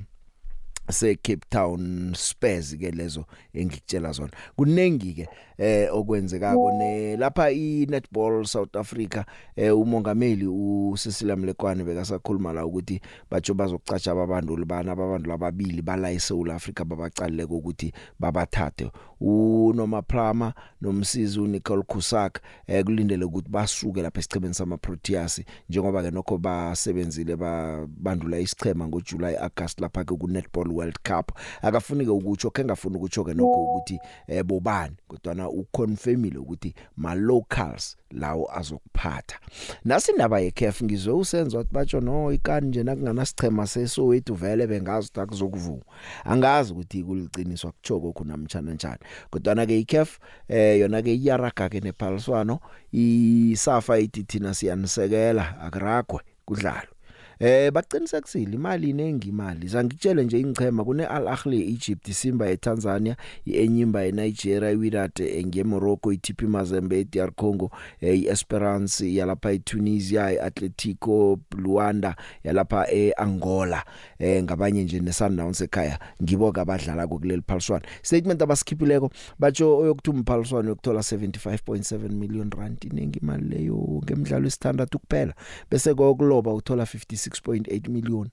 se Cape Town Spurs ke lezo engikutshela zona. Kunengi ke eh okwenzekako ne lapha i netball South Africa eh umongameli uSisila Mlekwane bekasakhuluma la ukuthi batsho bazokucatsha abantu libana abantu lababili bala eSouth Africa babacalile ukuthi babathathe unoma Plama nomsizi uNicole Kusak eh kulindele ukuthi basuke lapha esichebeni sama Proteas njengoba ke nokho basebenzile babandula isichema ngoJuly August lapha ke ku netball World Cup. Akafuni ke ukutsho ke ngafuni ukutsho ke nokho ukuthi eh bobani kodwa na uconfirmile ukuthi ma locals lawo azokuphatha. Nasindaba yeCAF ngizwe usenzo wathi batsho no ikani nje nakungana sichema seSoweto vele bengazi ukuthi akuzokuvuma. Angazi ukuthi kuliqiniswa kuchoko khona mtshana njani. Kodwa na ke iCAF eh yona ke iyaraga ke nephaliswano isafa ithi thina siyanisekela akuragwe kudlalwe. Eh baqinisekisile imali inengi imali. Zangitshele nje ingchema kune Al Ahly eEgypt Simba eTanzania iEnyimba eNigeria iWydad ngeMorocco iTP Mazembe eDR Congo iEsperance yalapha eTunisia iAtletico Luanda yalapha eAngola. Eh ngabanye nje neSundowns ekhaya ngibo kabadlala kuleli phaliswano statement abasikhipileko batsho oyokuthuma phaliswano yokuthola 75.7 million rand. Inengi imali leyo ngemidlalo esithandathu kuphela. Bese kokuloba uthola 56.8 million.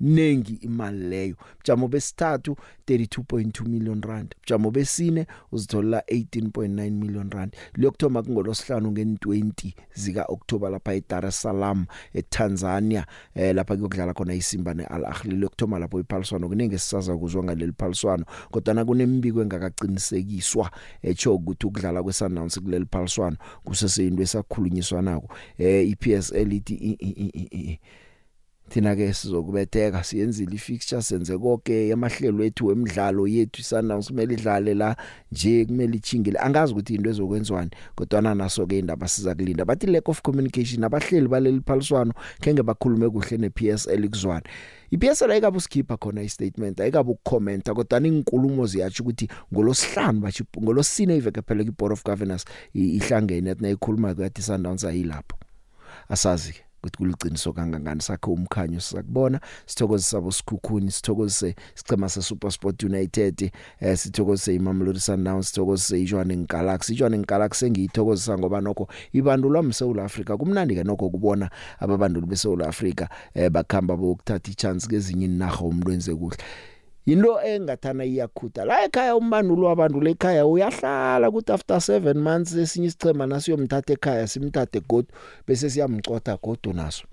Nengi imali leyo. Mjamo besithathu 32.2 million rand. Mjamo besine uzithola 18.9 million rand. Lokthoma kungolosihlanu nge20 zika October lapha eDar es Salaam eTanzania eh lapha kuyokudlala khona iSimba neAl Ahly lokthoma lapho iphaliswano kuningi sisaza kuzwa ngaleli phaliswano kodwa na kunembiko engakaqinisekiswa echo ukuthi ukudlala kweSundowns kuleli phaliswano kuseseyinto esakhulunyiswa nako eh iPSL ithi thina ke sizokubetheka siyenzile ifixture senze konke emahlelo ethu emidlalo yethu Sundowns kumele idlale la nje kumele ichingile angazi ukuthi into ezokwenziwani kodwa naso ke indaba siza kulinda bathi lack of communication abahleli baleli phaliswano kenge bakhulume kuhle nePSL kuzwana iPSL ayikabe usikhipha khona istatement ayikabe ukucomment kodwa inkulumo ziyatsho ukuthi ngolosihlanu bathi ngolosine iveke phela iBoard of Governors ihlangene athi nayikhuluma ukuthi Sundowns ayilapho. Asazi ke ukuthi kuliciniso kangangani? Sakhe umkhanyo sizakubona sithokozisa bosikhukhuni sithokozise sicema se SuperSport United eh sithokozise iMamelodi Sundowns sithokozise iJohannesburg Galaxy. iJohannesburg Galaxy engiyithokozisa ngoba nokho ibandulwa mseula Africa kumnandi ke nokho kubona ababanduli beSouth Africa eh bakhamba bokuthatha ichance kezinye inaga umuntu wenze kuhle. Yinto engathana iyakhutha. La ekhaya umbandulo wabantu lekhaya uyahlala ukuthi after 7 months esinye isichema nasiyomthatha ekhaya simthathe god bese siyamcotha god naso.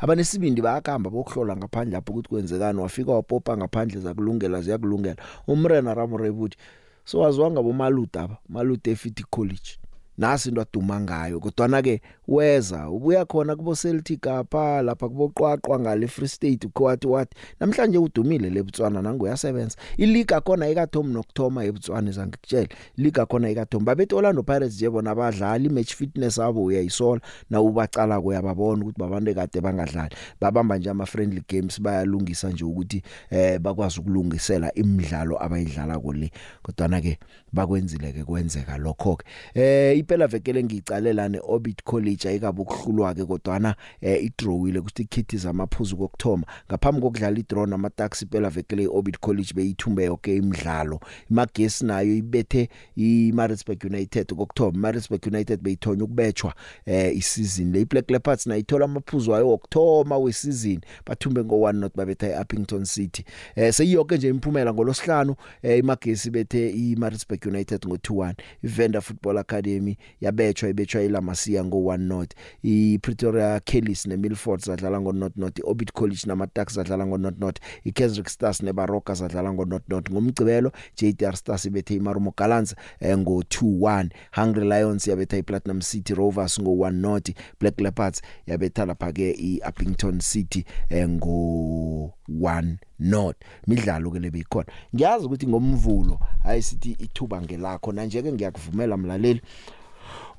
Abanesibindi bayakamba bokuhlola ngaphandle lapho ukuthi kwenzekani wafika wapopa ngaphandle zakulungela ziyakulungela. Umrena ramorebuthi so waziwanga bomaluda aba maluda eFiti College. Nasi into aduma ngayo. Kodwa na ke weza ubuya khona kubo Celtic apha lapha kuboqwaqwa ngale Free State ukwathi wathi namhlanje udumile leBotswana nangu yasebenza iliga khona ikathom nokthoma eBotswana zangikutshela liga khona ikathom babethi Orlando Pirates nje bona abadlali match fitness abo uyayisola. Na ubacala kuyababona ukuthi babantu ekade bangadlali. Babamba nje ama friendly games bayalungisa nje ukuthi eh bakwazi ukulungisela imidlalo abayidlala kule kodwa na ke bakwenzile ke kwenzeka lokho ke eh impela vekele ngiyicalela neOrbit College ayikabe ukuhlulwa ke kodwana eh idrawile ukuthi ikhithi zamaphuzu kokthoma ngaphambi kokudlala idraw nama taxi impela vekele iOrbit College beyithumbe yonke imidlalo. Imagesi nayo ibethe iMaritzburg United kokthoma Maritzburg United beyithonya ukubetshwa eh isizini le. Black Leopards nayithola amaphuzu ayo okthoma wesizini bathumbe ngo1 not babetha eUppington City. Eh seyiyonke nje imphumela ngolosihlanu eh imagesi bethe iMaritzburg United ngo2-1 iVenda Football Academy yabetshwa ibetshwa iLamasia ngo1 not iPretoria Kellys neMilford zadlala ngo not not iOrbit College namaTax zadlala ngo not not iKaizer Stars neBaroka zadlala ngo not not ngomgcibelo JTR Stars ibethe iMarumo Gallants ngo 2-1 Hungry Lions yabetha iPlatinum City Rovers ngo 1 not Black Leopards yabetha lapha ke iUppington City ngo 1 not midlalo ke lebeyikhona ngiyazi ukuthi ngomvulo ayisithi ithuba ngelakho. Na nje ke ngiyakuvumela mlaleli.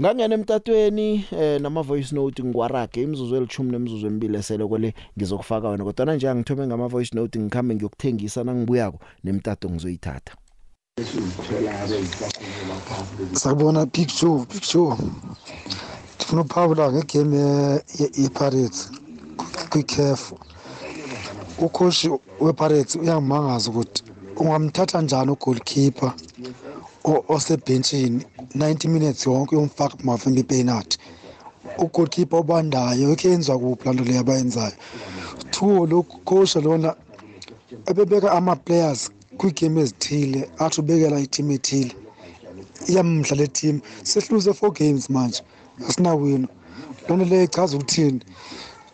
Ngangena emtatweni eh nama voice note ngwarage imizuzu elithumi nemizuzu emibili esele kwele ngizokufaka wena kodwa nje angithome ngama voice note ngikhambe ngiyokuthengisa nangibuyako nemtato ngizoyithatha.
Sakubona Big Joe Big Joe Ndifuna uphawula ngegame yePirates kwiCAF ukhoshi wePirates uyangimangaza ukuthi ungamthatha njani ugoalkeeper? Osebhenchini 90 minutes yonke uyomfaka kumavimbi penalty ugoalkeeper obandayo ikhe yenziwa kuphi laa nto leyo abayenzayo? Two lo coach lona ebebeka ama-players kwiigame ezithile athi ubekela itim ethile. Iyamdla le team sehluze four games manje asinawino loo nto leyo ichaza ukuthini?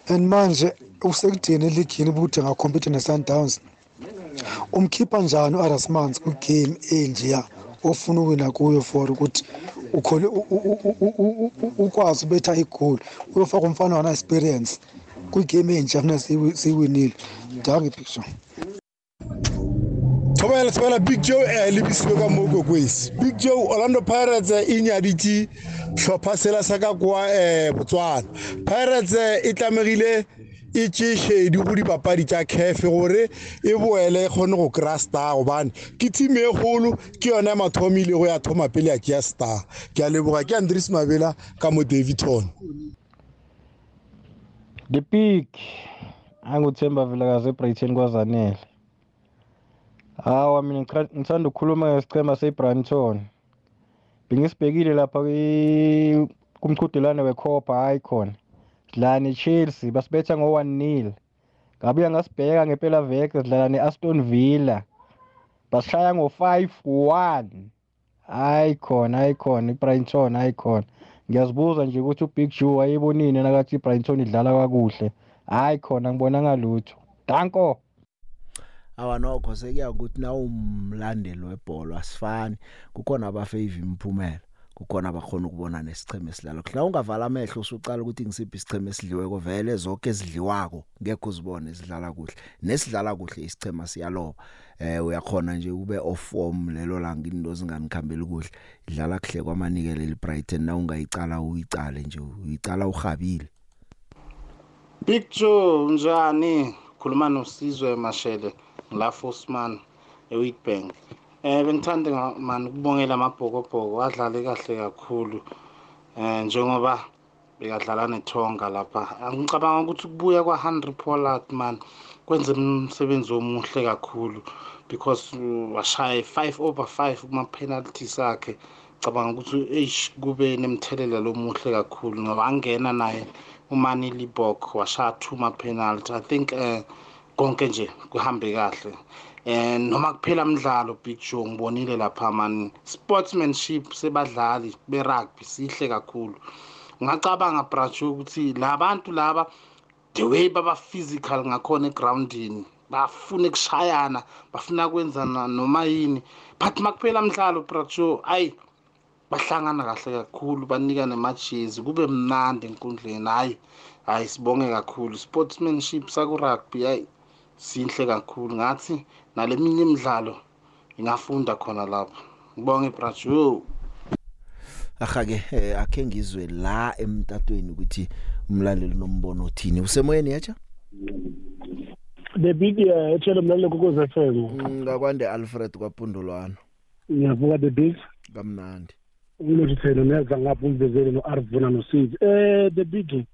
And manje usekudeni eligini ubude ngakhompyutha ne-sundowns. Umkhipha njani u-arasmans kwigame enjeya ofuna uwina kuyo for ukuthi ukhole ukwazi ubetha igoli uyofaka umfana wana-experience kwigame enje afuna siyiwinile. Dange picture.
Thobela thobela big joe e lebisiwe ka mo kokwesi big joe orlando pirates e nyaditse tlhopha sela sa ka kwa um botswana. Pirates e tlamegile e tše shedi go dipapadi tša cafe gore e boele e kgone go kry-a star gobane ke team e kgolo ke yona ya mathomo ile go ya thoma pele ya tšea star. Ke a leboga ke andres mabela ka mo davidton.
The pig anguthemba vilakazi ebrighton kwazanele. Hawa mina ngithanda ukukhuluma ngesichema sebrighton. Bengisibhekile lapha kumqhudelane wecopa hayi khona. Sidlala ne-chelsea basibetha ngo-one nil. Ngabuya ngasibheka ngempela veke sidlala ne-aston villa. Basishaya ngo-five one. Hayi khona hayi khona ibrighton hayi khona. Ngiyazibuza nje ukuthi ubig jew wayebonini nakathi ibrighton idlala kakuhle. Hayi khona ngibonanga lutho danko!
Awa nokho sekuya ukuthi na umlandeli webhola asifani. Kukhona abafave imphumela kukhona abakhona ukubona nesicheme esidlala kuhla ungavala amehlo usuqala ukuthi ngisiphi isicheme esidliweko vele zonke ezidliwako ngeke uzibone sidlala kuhle. Nesidlala kuhle isichema siyaloba. Eh uyakhona nje ube off form lelo langa into zinganikhambeli kuhle. Idlala kuhle kwamanikele librighton na ungayicala uyicale nje uyicala uhabile
Joe njani khuluma nosizwe mashele. La Fosman eWeekbank eh bengithanda mani ukubongela amabhokobhoko adlale kahle kakhulu. Eh njengoba bekadlala neThonga lapha. Angicabanga ukuthi kubuya kwa Henry Pollard man kwenza umsebenzi omuhle kakhulu. Because washaya 5 over 5 kuma penalties akhe. Cabanga ukuthi eish kube nemthelela lomuhle kakhulu ngoba angena naye umani libok washaya two ma penalty i think eh konke nje kuhambe kahle. Eh noma kuphela umdlalo big joe ngibonile lapha man. Sportsmanship sebadlali be rugby sihle kakhulu. Ngacabanga bracho ukuthi labantu laba the way baba physical ngakhona egroundini bafuna ukushayana bafuna kwenza noma yini. But makuphela umdlalo bracho ayi bahlangana kahle kakhulu banika nemajezi kube mnandi enkundleni hayi hayi sibonge kakhulu. Sportsmanship sakurugby hayi sinhle kakhulu. Ngathi naleminye imidlalo ingafunda khona lapha ngibonge brajo
ahake eh, akhe ngizwe la emtatweni ukuthi umlaleli nombono uthini usemoyeni yacha
the big uh, ethele mlalelo kokoze FM
ngakwande Alfred kwaPundulwana
ngiyavuka the big.
Kamnandi.
Ulothi thena neza ngapha umvezele no Arvuna no Sid eh the big.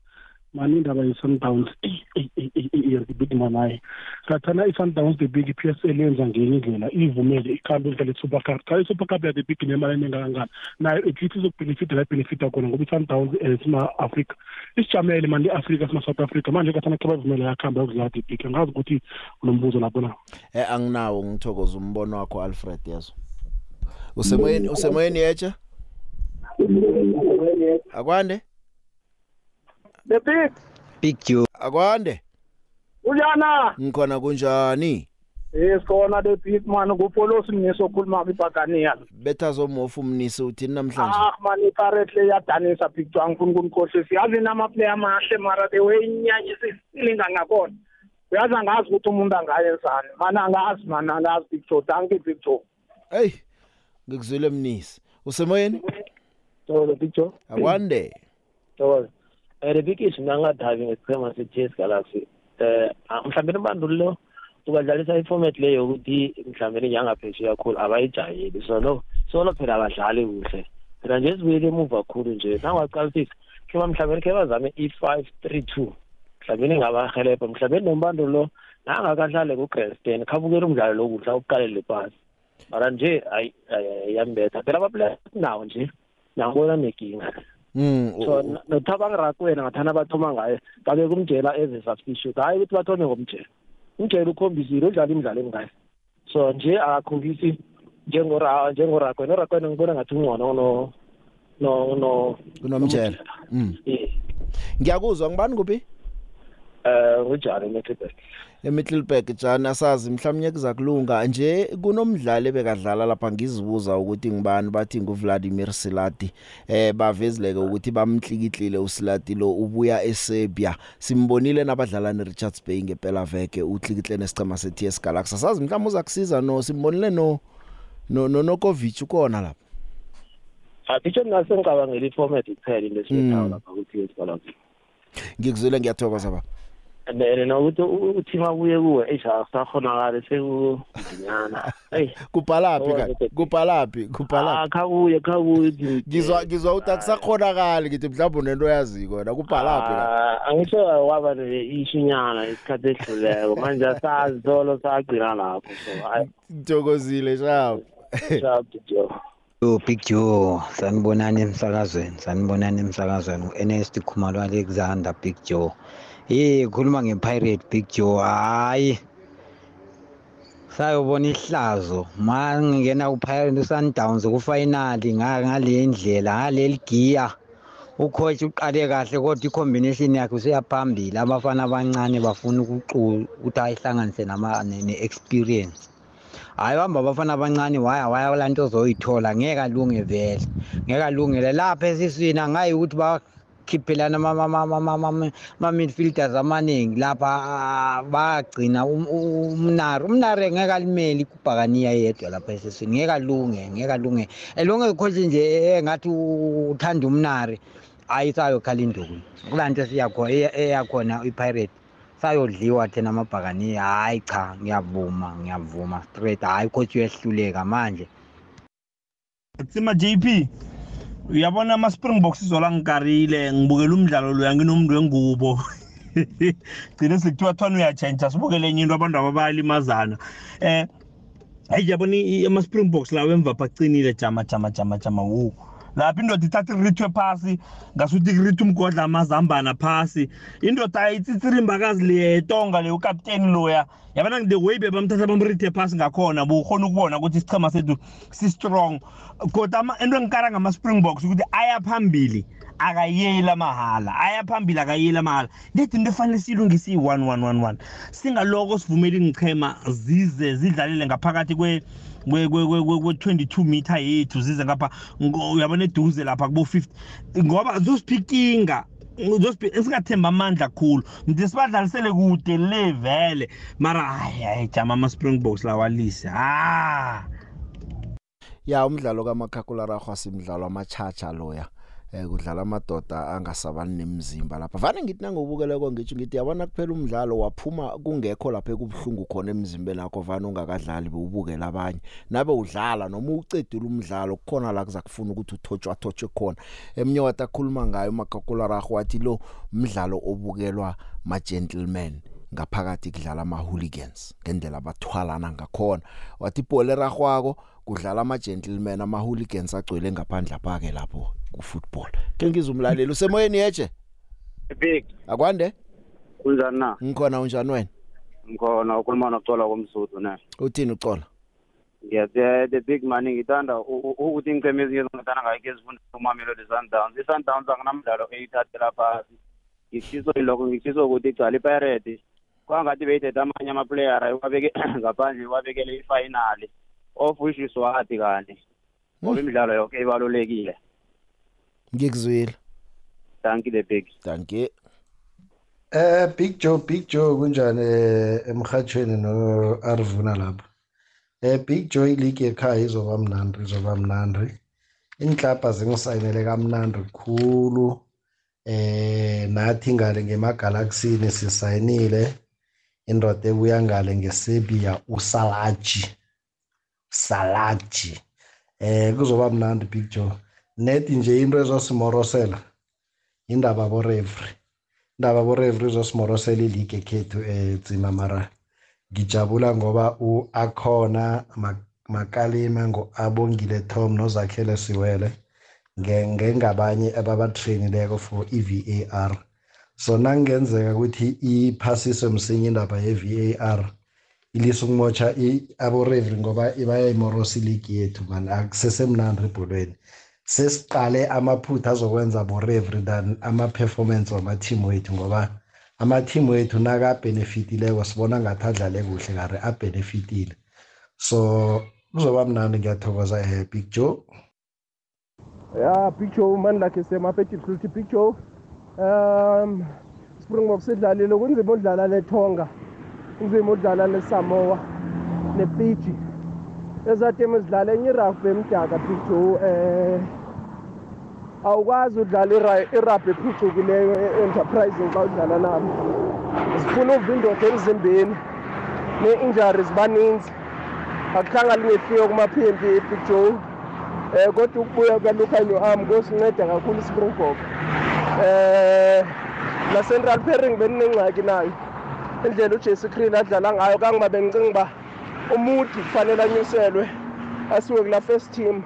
Mani indaba ye-sundowns the big man hayi sathana i-sundowns the big i-PSL yenza ngenye indlela ivumele ikhambe idlala i-super cup. Cha i-super cup ya the big nemali eningi kangangani? Nayo at least izokubhenefita la ibhenefita khona ngoba i-sundowns um sima-afrika isijamele mani i-afrika sima-south africa manje kathana khe bavumele yakuhamba yokudlala the big. Angazi ukuthi unombuzo lapho na?
Eh anginawo ngithokoza umbono wakho Alfred yazo. Usemoyeni usemoyeni yecha akwande?
The big
big joe akwande.
Unjana
ngikhona kunjani?
Yes khona the big man kupolosi mniso khuluma kwibhakaniya
betha mofu umnisi uthini namhlanje?
Ah man iparetle yadanisa big joe angifuni kunikhohlisa yazi namaplayer amahle mara the way inyanya isilinga ngakhona. Uyazi angazi ukuthi umuntu angayenzani mana angazi mana angazi big joe danke big joe
hey ngikuzwile mnisi. Usemoyeni?
Tolo big joe
akwande.
Tolo eh rebikisi nangadhavi ngesichema se-Chase Galaxy. Eh mhlawumbe imbandulo ukadlalisa iformat leyo ukuthi mhlawumbe njengaphesheya kakhulu abayijayeli. So no solo phela abadlali kuhle. Phela nje sibuyele emuva kakhulu nje nangwaqalisisa khiba mhlawumbe khe bazame i-five three two mhlawumbe ningabahelebha mhlawumbe nombandulo nangakadlale ku-grandstand khabukela umdlalo lo kuhla ukuqalele phasi mara nje ayi yambetha. Phela abaplayer nawo nje nangibona neginga
Mm.
So nothabang rakwena ngathana bathoma ngaye babe kumjela as a substitute. Hayi ukuthi bathome ngomjela. Umjela ukhombisile udlala imidlalo engayo so nje akakhombisi njengora njengorakwena orakwena ngibona ngathi ungcono no no no
kunomjela. mm. Ngiyakuzwa. Ngibani kuphi
eh ngujani eMiddelburg
eMiddelburg jana asazi mhlawumnye kuza kulunga nje kunomdlali ebekadlala lapha ngizibuza ukuthi ngibani bathi nguVladimir Silati eh bavezileke ukuthi bamhlikihlile uSilati lo ubuya eSerbia. Simbonile nabadlala neRichards Bay ngempela veke uhlikihle nesicema seTS Galaxy. Asazi mhlawumbe uza kusiza no? Simbonile no no Nokovic ukona lapha?
Abisho ngase ngicabangela iformat iphela lesithawu lapha ku TS Galaxy.
Ngikuzwile ngiyathokoza baba.
And and nokuthi uthi mabuye kuwe eish akusakhonakali sekudinyana eyi
kubhalaphi kanti kubhalaphi kubhalaphi
khabuye khabuye
ngizwa ngizwa ukuthi akusakhonakali ngithi mhlawumbe unento yaziko wena kubhalaphi kanti
angisho kwaba ishinyana isikhathi esidluleko manje asazi solo sagcina lapho so hayi.
Ngithokozile shap
shap jo
Yo Big Joe sanibonani emsakazweni sanibonani emsakazweni. uNest Khumalo Alexander Big Joe. Hey khuluma ngepirate Big Joe hayi sayobona ihlazo. Mangingena kupirate Sundowns kufinali ngale ndlela ngaleli gear ucoach uqale kahle kodwa icombination yakhe useyaphambili. Abafana abancane bafuna ukuqhu ukuthi ayihlanganise nama ne-experience. Hayi hamba abafana abancane waya waya la nto ozoyithola. Ngeke alunge vele. Ngeke alungele. Lapha esiswini angayi ukuthi bakhiphelana ama-midfielders amaningi lapha bagcina umnari umnari ngeke alimeli kubhakaniya yedwa lapha esiswini ngeke alunge ngeke alunge elonge ikhoshi nje engathi uthanda umnari ayisayokhala induku. Kulaa nto eyakhona ipirate sayodliwa thina amabhakani hayi cha ngiyavuma ngiyavuma straight. Hayi coach uyehluleka manje.
Tsima JP uyabona ama Springboks izola ngikarile ngibukela umdlalo lo yanginomntu wengubo. Gcine sekuthiwa thwana uyatshentsha sibukele enye into abantu ababalimazana. Eh hayi yabona ama Springboks lawo emva baqinile jama jama jama jama wu lapha indoda ithatha irithwe phasi ngasuthi kuritha umgodla amazambana phasi. Indoda ayitsitsirimbakazi letonga le ukapteni loya. Yabona the way bebamthatha bamrithe phasi ngakhona bukhona ukubona ukuthi isichema sethu si-strong. Kodwa into engikara ngama-springboks ukuthi aya phambili akayeli amahala. Aya phambili akayeli amahala. Lethi into efanele siyilungise iyi-one one one one. Singaloko sivumela ingchema zize zidlalele ngaphakathi kwe kwe-22 meter yethu zize ngapha uyabona eduze lapha kubo-50 ngoba zosiphikinga singathemba amandla khulu. Ngithi sibadlalisele kude le vele. Mara hayi hayi jama ama-springboks lawalise ha!
Ya umdlalo kamakhakulararhwa simdlalo amachacha loya. Eh kudlala amadoda angasabani nemizimba lapha. Vane ngithi nangobukeleko ngitsho ngithi yabona kuphela umdlalo waphuma kungekho lapha ekubhlungu khona emzimbeni wakho vane ungakadlali bewubukela abanye. Nabe udlala noma ucedile umdlalo kukhona la kuzakufuna ukuthi uthotshwa thotshwe khona. Eminye watakhuluma ngayo makakula ragho wathi lo umdlalo obukelwa ma gentlemen ngaphakathi kudlala ama hooligans ngendlela abathwalana ngakhona. Wathi ibhola eragwako kudlala ama gentlemen ama hooligans agcwele ngaphandle phake lapho ku football ke ngizumlaleli usemoyeni yeje
big
akwande?
Kunjani na?
Ngikhona unjani wena?
Ngikhona ukhuluma nocola komsuthu ne.
Uthini ucola
ngiyathe the big man ngithanda ukuthi ingceme ezinye zongathanda ngayo kezifunda umamelodi sundowns. I-sundowns akunamdlalo eyithathela phasi. Ngithiso ilokho ngithiso ukuthi igcala ipirate. Kwangathi beyithethe amanye amaplayera ngaphandle iwabekele ifinali of which is wathi kanti ngoba imidlalo yonke ibalulekile.
Ngikuzwile.
Thank you the big.
Thank you.
Eh Big Joe Big Joe kunjani emhathweni no Arvuna lapha Eh Big Joe league ekhaya izoba mnandi izoba mnandi. Inhlapa zingisayinele kamnandi kukhulu eh nathi ngale ngemagalaxini sisayinile. Indoda ebuya ngale ngeSerbia uSalaji. Salaji. Eh kuzoba mnandi Big Joe. Net nje into ezosimorosela indaba bo referee indaba bo referee zosimorosela ileague ekhethu etsima mara. Ngijabula ngoba uakhona makalima ngo-abongile tom nozakhele siwele ngengabanye ababatrainileko for i-var so nakungenzeka ukuthi iphasiswe msinya indaba ye-var ilise ukumotsha aborevri ngoba bayayimorosa iligi yethu man. Akusesemnandi ebholweni. Sesiqale amaphutha azokwenza borevri than ama-performance wama-team wethu ngoba ama-team wethu nakabenefitileko sibona ngathi adlale kuhle kare abenefitile so kuzoba mnandi ngiyathokoza um big joe.
Ya big joe mani lakhe semapetifuthi big joe. Um springbok sidlalile kunzima udlala netonga kunzima udlala nesamoa nefiji ezatemu zidlala enye irugby emdaka joe um awukwazi udlala irugby ephucukileyo enterprising xa udlala nabo zifuna uva indoda emzimbeni nee-injuries baninzi akuhlanga lingefika kumaphimpi big joe um kodwa ukubuya kukalukanyo am kosinceda kakhulu ispringbok. Um nacentral pairing beninengxaki nayo. Indlela ujesse creel adlala ngayo kangoba bengicinga uba umudi kufanele anyuselwe asiwe kula first team.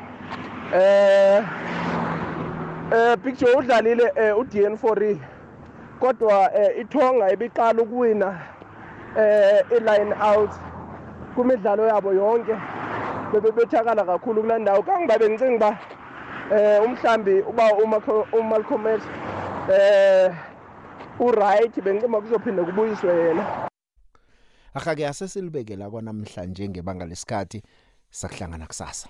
Um um big joe udlalile um udn for e kodwa um ithonga ibiqala ukuwina um i-line out kwimidlalo yabo yonke. Bebebethakala kakhulu kulaa ndawo. Kangoba bengicinga uba um umhlambi uba umalcolm x urayithi bengicinga uba kuzophinde kubuyiswe yena.
Akake asesilibekela kwanamhlanje ngebanga lesikhathi sakuhlangana kusasa.